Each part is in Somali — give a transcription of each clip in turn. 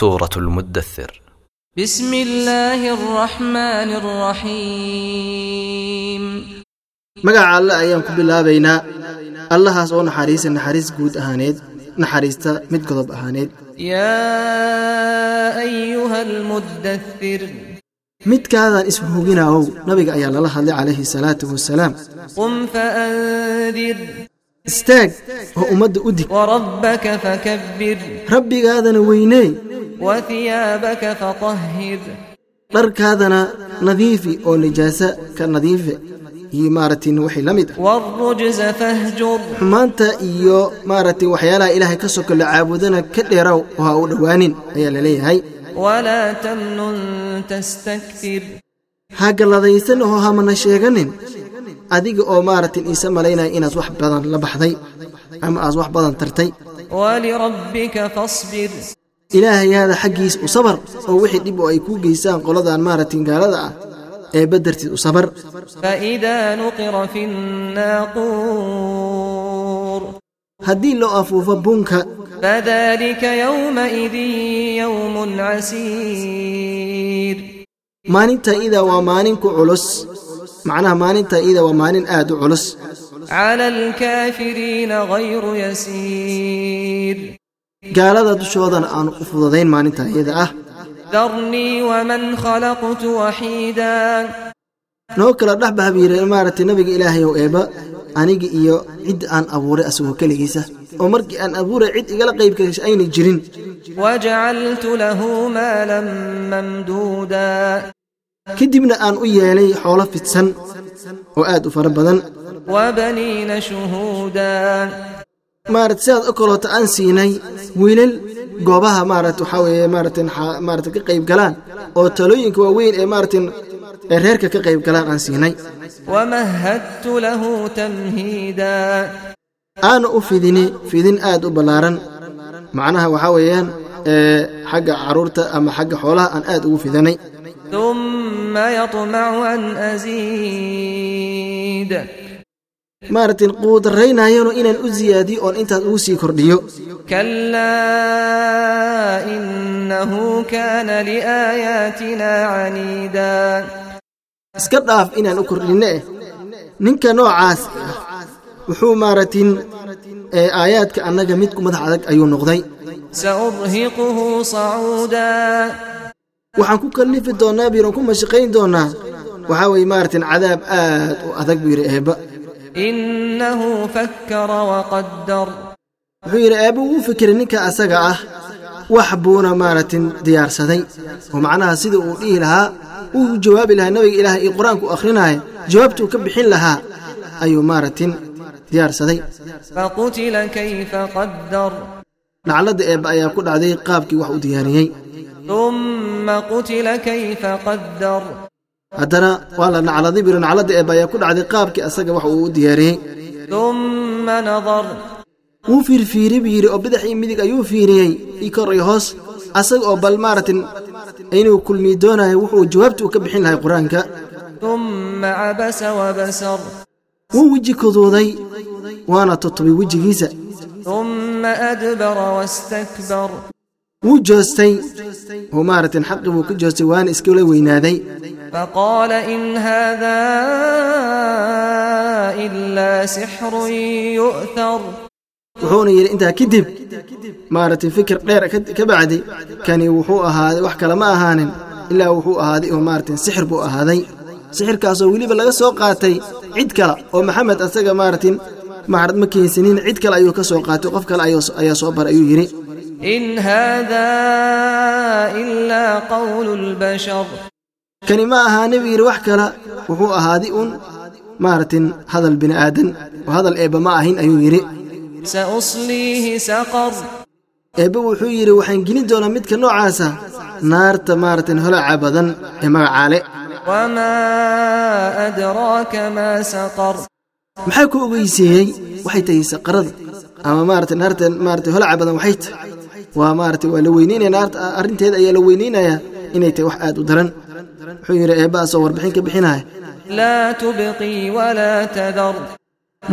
سورة المدثر بسم الله الرحمن الرحيم magaca alle ayaan ku bilaabaynaa allahaas oo naxariisa naxariis guud ahaaneed naxariista mid godob ahaaneed يا أيها المدثر midkaadaan ishuginaawow nabiga ayaa lala hadlay calayhi salaatu wasalaam قم فأنذر istaag oo ummadda u dig وربك فكبر rabbigaadana weynee وثيابك فطهر dharkaadana nadiifi oo nijaasa ka nadiife iyo maaragtay wixii la mid ah والرجز فاهجر xumaanta iyo maaragtay waxyaalaha ilaahay ka soko la caabudana ka dheeraw oo ha u dhowaanin ayaa la leeyahay ولا تمنن تستكثر ha galladaysan oo hamana sheeganin adiga oo maaragtay iisa malaynaya inaad wax badan la baxday ama aad wax badan tartay ilaahay hada xaggiis u sabar oo wixii dhib oo ay kuu geysaan qoladan maaratin gaalada ah eebba dartied u sabar. Haddii loo afuufo bunka maalinta ida waa maalin ku culus. Macnaha maalinta ida waa maalin aad u culus gaalada dushoodana aanu u fududayn maalinta iyada ah noo kala dhex bahbiira maaragtay nabiga ilaahay ow eeba anigi iyo cid aan abuuray asagoo keligiisa. Oo markii aan abuuray cid igala qayb kagasha ayna jirin. Kadibna aan u yeelay xoolo fidsan oo aad u fara badan maarata sidaad o kaloota aan siinay wiilal goobaha maarata waxaa weeye maarata maarata ka qayb galaan oo talooyinka waaweyn ee maaratan ee reerka ka qayb galaan aan siinay. Wamahadtu lahu tamhiida. Aana u fidini fidin aad u ballaaran. Macnaha waxaa weeyaan xagga carruurta ama xagga xoolaha aan aad ugu fidanay. Uma yamacu an asiid maaratin quudarraynaayano inaan u ziyaadiyo oon intaas ugu sii kordhiyo. Iska dhaaf inaan u kordhinno ninka noocaas ah wuxuu maaratin aayaadka annaga midku madax adag ayuu noqday. Saurhiquhu waxaan ku kallifi doonaa biiran ku mashaqayn doonnaa waxaa weye maaratin cadaab aad u adag buu yidhi eebba wuxuu yidhi eebbu uu fikiray ninka asaga ah wax buuna maaratin diyaarsaday oo macnaha sida uu dhihi lahaa u jawaabi lahaa nabiga ilaahay io qur'aanku akhrinaayo jawaabtuu ka bixin lahaa ayuu maaratin diyaarsaday faqutila kayfa dhacladda eebba ayaa ku dhacday qaabkii wax u diyaariyey. uma qutila kayfa qaddar haddana waa la nacladay biro nacladda eebba ayaa ku dhacday qaabkii asaga wax uu u diyaariyey. Wuu fiirfiiri buu yidhi oo badax midig ayuu fiiriyey ii kor iyo hoos. Asaga oo bal maaratin inuu kulmiyi doonayo wuxuu jawaabta u ka bixin lahay qur'aanka. Wuu weji kuduuday waana totobay wejigiisa wuu joostay oo maaratan xaqi buu ka joostay waana iskala weynaaday. Faqaala in haada ilaa sixrun yu'thar. Wuxuuna yidhi intaa kadib maaragtay fikir dheer ka bacdi kani wuxuu ahaaday wax kale ma ahaanin ilaa wuxuu ahaaday oo maaratan sixir buu ahaaday. Sixirkaasoo weliba laga soo qaatay cid kale oo maxamed asaga maaratin maxrad ma keensanin cid kale ayuu ka soo qaatay qof kale ayaa soo bara ayuu yidhi. إن هذا إلا قول البشر kani ma ahaani buu yidhi wax kale wuxuu ahaaday un maaragtin hadal bini aadan oo hadal eebba ma ahin ayuu yidhi سأصليه سقر eebbe wuxuu yidhi waxaan gelin doonaa midka noocaasa naarta maaragtin holaca badan ee magacaale وما أدراك ما سقر maxaa ku ogeysiiyey waxay tahay saqarada ama maarata naarta maarata holaca badan waxay tahay waa maarata waa la weyneynaya arrinteeda ayaa la weyneynayaa inay tahay wax aad u daran. Wuxuu yidhi eebbaasoo warbixin ka bixinaya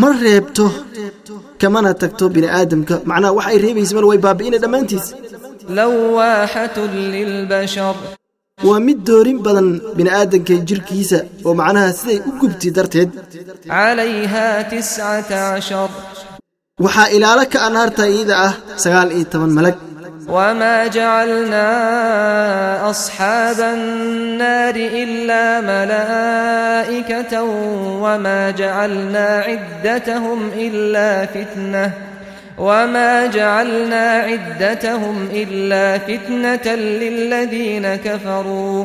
ma reebto kamana tagto bini aadamka macnaha waxay reebaysa mal way baabi'ina dhammaantiis. Waa mid doorin badan bini'aadanka jirkiisa oo macnaha siday u gubti darteed waxaa ilaalo ka an hartayda ah sagaal iyo toban malag. Wmaa jacalnaa asxaaba annaari ilaa malaa'ikata wmaa jacalnaa ciddatahum ilaa fitnah وما جعلنا عدتهم إلا فتنة للذين كفروا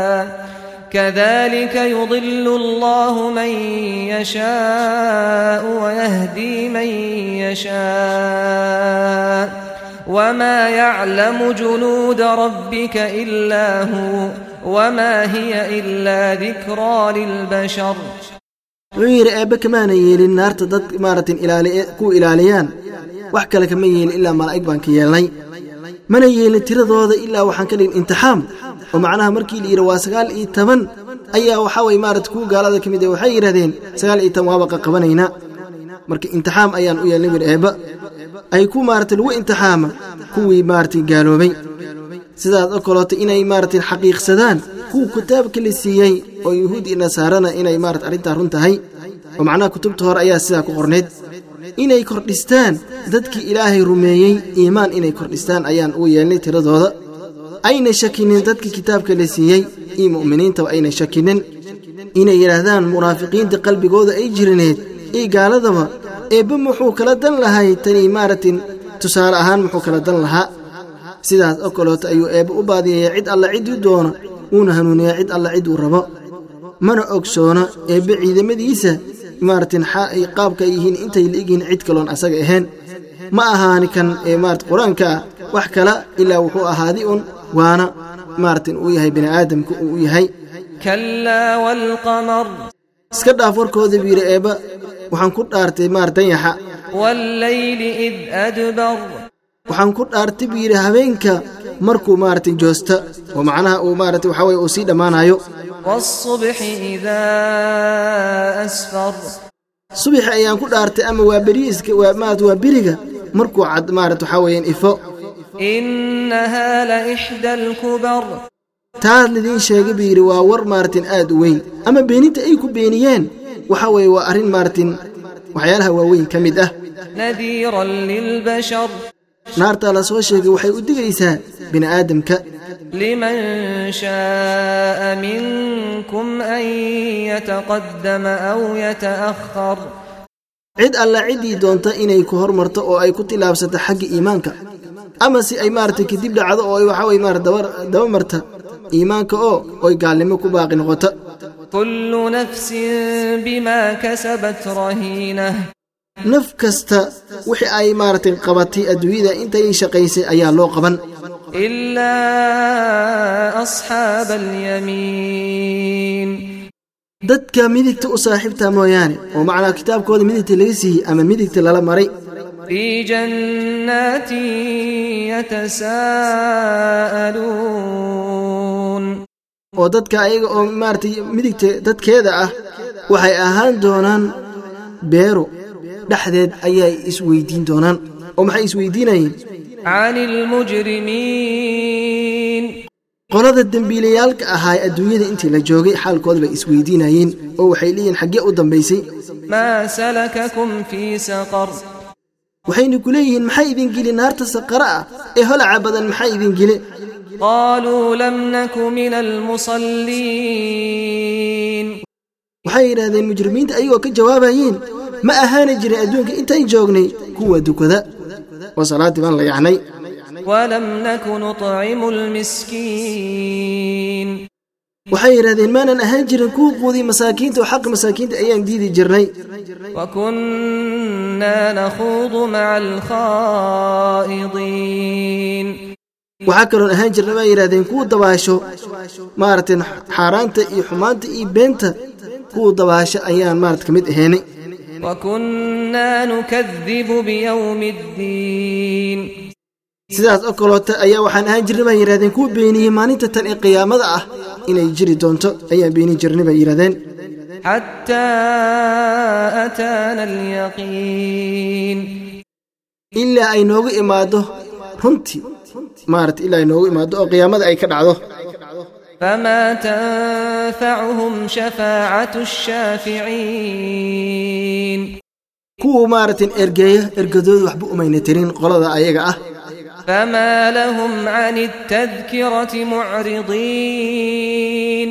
كذلك يضل الله من يشاء ويهدي من يشاء وما يعلم جنود ربك إلا هو وما هي إلا ذكرى للبشر wuxuu yidhi eebbe kamaana yeelin naarta dad maaragtin ilaali ku ilaaliyaan wax kale kama yeelin ilaa malaa'ig baan ka yeelnay mana yeelin tiradooda ilaa waxaan ka dhigin imtixaam oo macnaha markii la yidhi waa sagaal iyo toban ayaa waxaa weye maarata kuwa gaalada ka mid ah waxay yidhahdeen sagaal iyo toban waaba qaqabanaynaa marka imtixaam ayaan u yeelnay wir eebba ay ku maarata lagu imtixaama kuwii maaragtay gaaloobay. Sidaas oo kaleeto inay maaragtay xaqiiqsadaan kuwa kitaabka la siiyey oo yuhuud iyo nasaarana inay maarata arrintaa run tahay. Oo macnaha kutubta hore ayaa sidaa ku qornayd inay kordhistaan dadkii ilaahay rumeeyey iimaan inay kordhistaan ayaan u yeelnay tiradooda ayna shakinin dadkii kitaabka la siiyey iyo mu'miniintaba ayna shakinin. Inay yidhaahdaan munaafiqiinta qalbigooda ay jirineed iyo gaaladaba eebbe muxuu kala dan lahay tani maaragtin tusaale ahaan muxuu kala dan lahaa. Sidaas oo kaleeto ayuu eebbe u baadiyayaa cid alla cidduu doono wuuna hanuuniyaa cid alla cidduu rabo. Mana ogsoona eebbe ciidamadiisa maaragtin qaabka ay yihiin intay liigyihiin cid kaloon asaga ahayn ma ahaani kan ee maarata qur'aanka ah wax kala ilaa wuxuu ahaaday un waana maarata uu yahay bini aadamka uu yahay. Iska dhaaf warkooda buu yidhi eebba waxaan ku dhaartay maar maartanyaxa waxaan ku dhaartay buu yidhi habeenka markuu maarata joosta. Oo macnaha uu maarata waxa weye uu sii dhammaanaayo subaxi ayaan ku dhaartay ama waa beriiska waa beriga markuu cad maarata waxaa weyaan ifo innahaa la ixda alkubar taa lidin sheega buu yidhi waa war maartin aad u weyn. Ama beeninta ay ku beeniyeen? Waxa weeye waa arrin maartin waxyaalaha waaweyn ka mid ah. Naartaa la soo sheegay waxay u digaysaa bini'aadamka. Liman shaaa minkum an yataqadama aw yata'ahar cid alla ciddii doonta inay ku hormarto oo ay ku tilaabsato xagga iimaanka ama si ay maaragtay kadib dhacdo oo waxaa wey marat daba marta iimaanka oo oy gaalnimo ku baaqi noqota. Kullu nafsin bimaa kasabat rahiina naf kasta wixii ay maaragtay qabatay adduunyada intay shaqaysay ayaa loo qaban. Ilaa asxaaba alyamiin dadka midigta u saaxiibta mooyaane oo macnaa kitaabkooda midigta laga siiyey ama midigta lala maray. في جنات يتساءلون oo dadka ayaga oo maaragtay midigta dadkeeda ah waxay ahaan doonaan beero dhexdeed ayay isweydiin doonaan oo maxay isweydiinayeen عن المجرمين qolada dembiilayaalka ahaa adduunyada intii la joogay xaalkooda bay isweydiinayeen oo waxay leeyihiin xaggee u dambaysay waxayna ku leeyihiin maxaa idin gili naarta saqara ah ee holaca badan maxaa idin gili qaaluu lam naku min almusalliin waxay yidhaahdeen mujrimiinta ayagoo ka jawaabayeen ma ahaana jirin adduunka intaan joognay kuwa dukada oo salaaddii baan la yacnay walam naku nucimu lmiskiin waxay yidhahdeen maanan ahaan jirin kuwa quudiy masaakiinta oo xaqa masaakiinta ayaan diidi jirnay. Waxaa kaloon ahaan jirnay baa yidhahdeen kuwa dabaasho maaragtay xaaraanta iyo xumaanta iyo beenta kuwa dabaasho ayaan maarata ka mid ahaynay sidaas oo kaloota ayaa waxaan ahaan jirnay baan yidhahdeen kuwa beeniyey maalinta tan ee qiyaamada ah inay jiri doonto ayaan beeni jirnay bay yidhahdeen ilaa ay noogu imaaddo runtii maarata ilaa ay noogu imaaddo oo qiyaamada ay ka dhacdo. Fma tanfacuhum shafaacatu shaaficiin. Kuwa maarata ergeeya ergadoodu waxba umayna tirin qolada ayaga ah. فما لهم عن التذكرة معرضين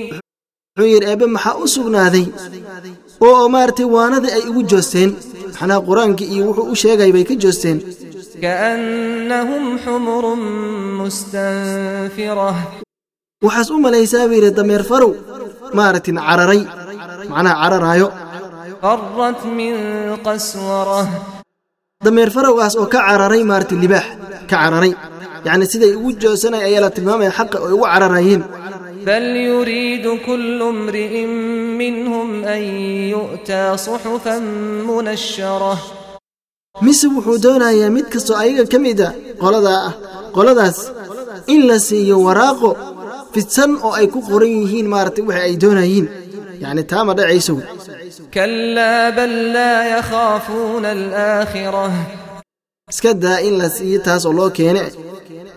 wuxuu yidhi eebbe maxaa u sugnaaday oo maaragtay waanadii ay ugu joosteen maxnaa qur-aankii iyo wuxuu u sheegay bay ka joosteen كأنهم حمر مستنفرة waxaas u malaysaa buu yidhi dameer farow maaragtin cararay macnaha cararaayo فرت من قسورة dameer farowgaas oo ka cararay maarti libaax ka cararay. Yacni siday ugu joosanaya ayaa la tilmaamaya xaqa ay ugu cararayeen. Bal yuriidu kullu mri'in minhum an yu'taa suxufan munashara mise wuxuu doonayaa mid kastoo ayaga ka mida qoladaa ah qoladaas in la siiyo waraaqo fidsan oo ay ku qoran yihiin maaragtay wixii ay doonayeen. Yacni taama dhacayso wey كلا بل لا يخافون الآخرة iska daa in la siiyo taas oo loo keene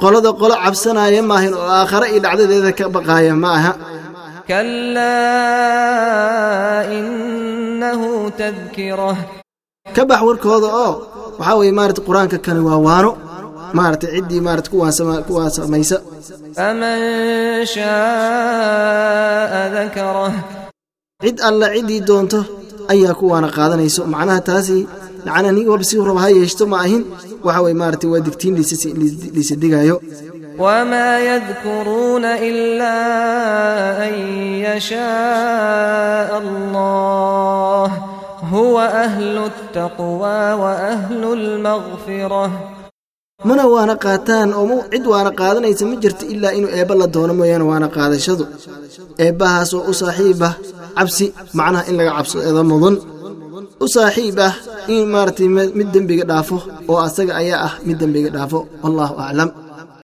qolada qolo cabsanaya maahan oo aakhare iyo dhacdadeeda ka baqaaya ma aha كلا إنه تذكرة ka bax warkooda oo waxaa weeye maaragtay qur-aanka kani waa waano maaragtay ciddii maarata kuwaa kuwaa samaysa فمن شاء ذكره cid alla ciddii doonto ayaa kuwaana qaadanayso macnaha taasi macnaha nin walba si raba ha yeeshto ma ahin waxa weye maaragtay waa digtiin liisa digaayo وما يذكرون إلا أن يشاء الله هو أهل التقوى وأهل المغفرة mana waana qaataan oo cid waana qaadanaysa ma jirto ilaa inuu eebba la doono mooyaane waana qaadashadu. Eebbahaas oo u saaxiib ah cabsi macnaha in laga cabsado mudan. U saaxiib ah in maaragtay mid dembiga dhaafo oo asaga ayaa ah mid dembiga dhaafo wallaahu aclam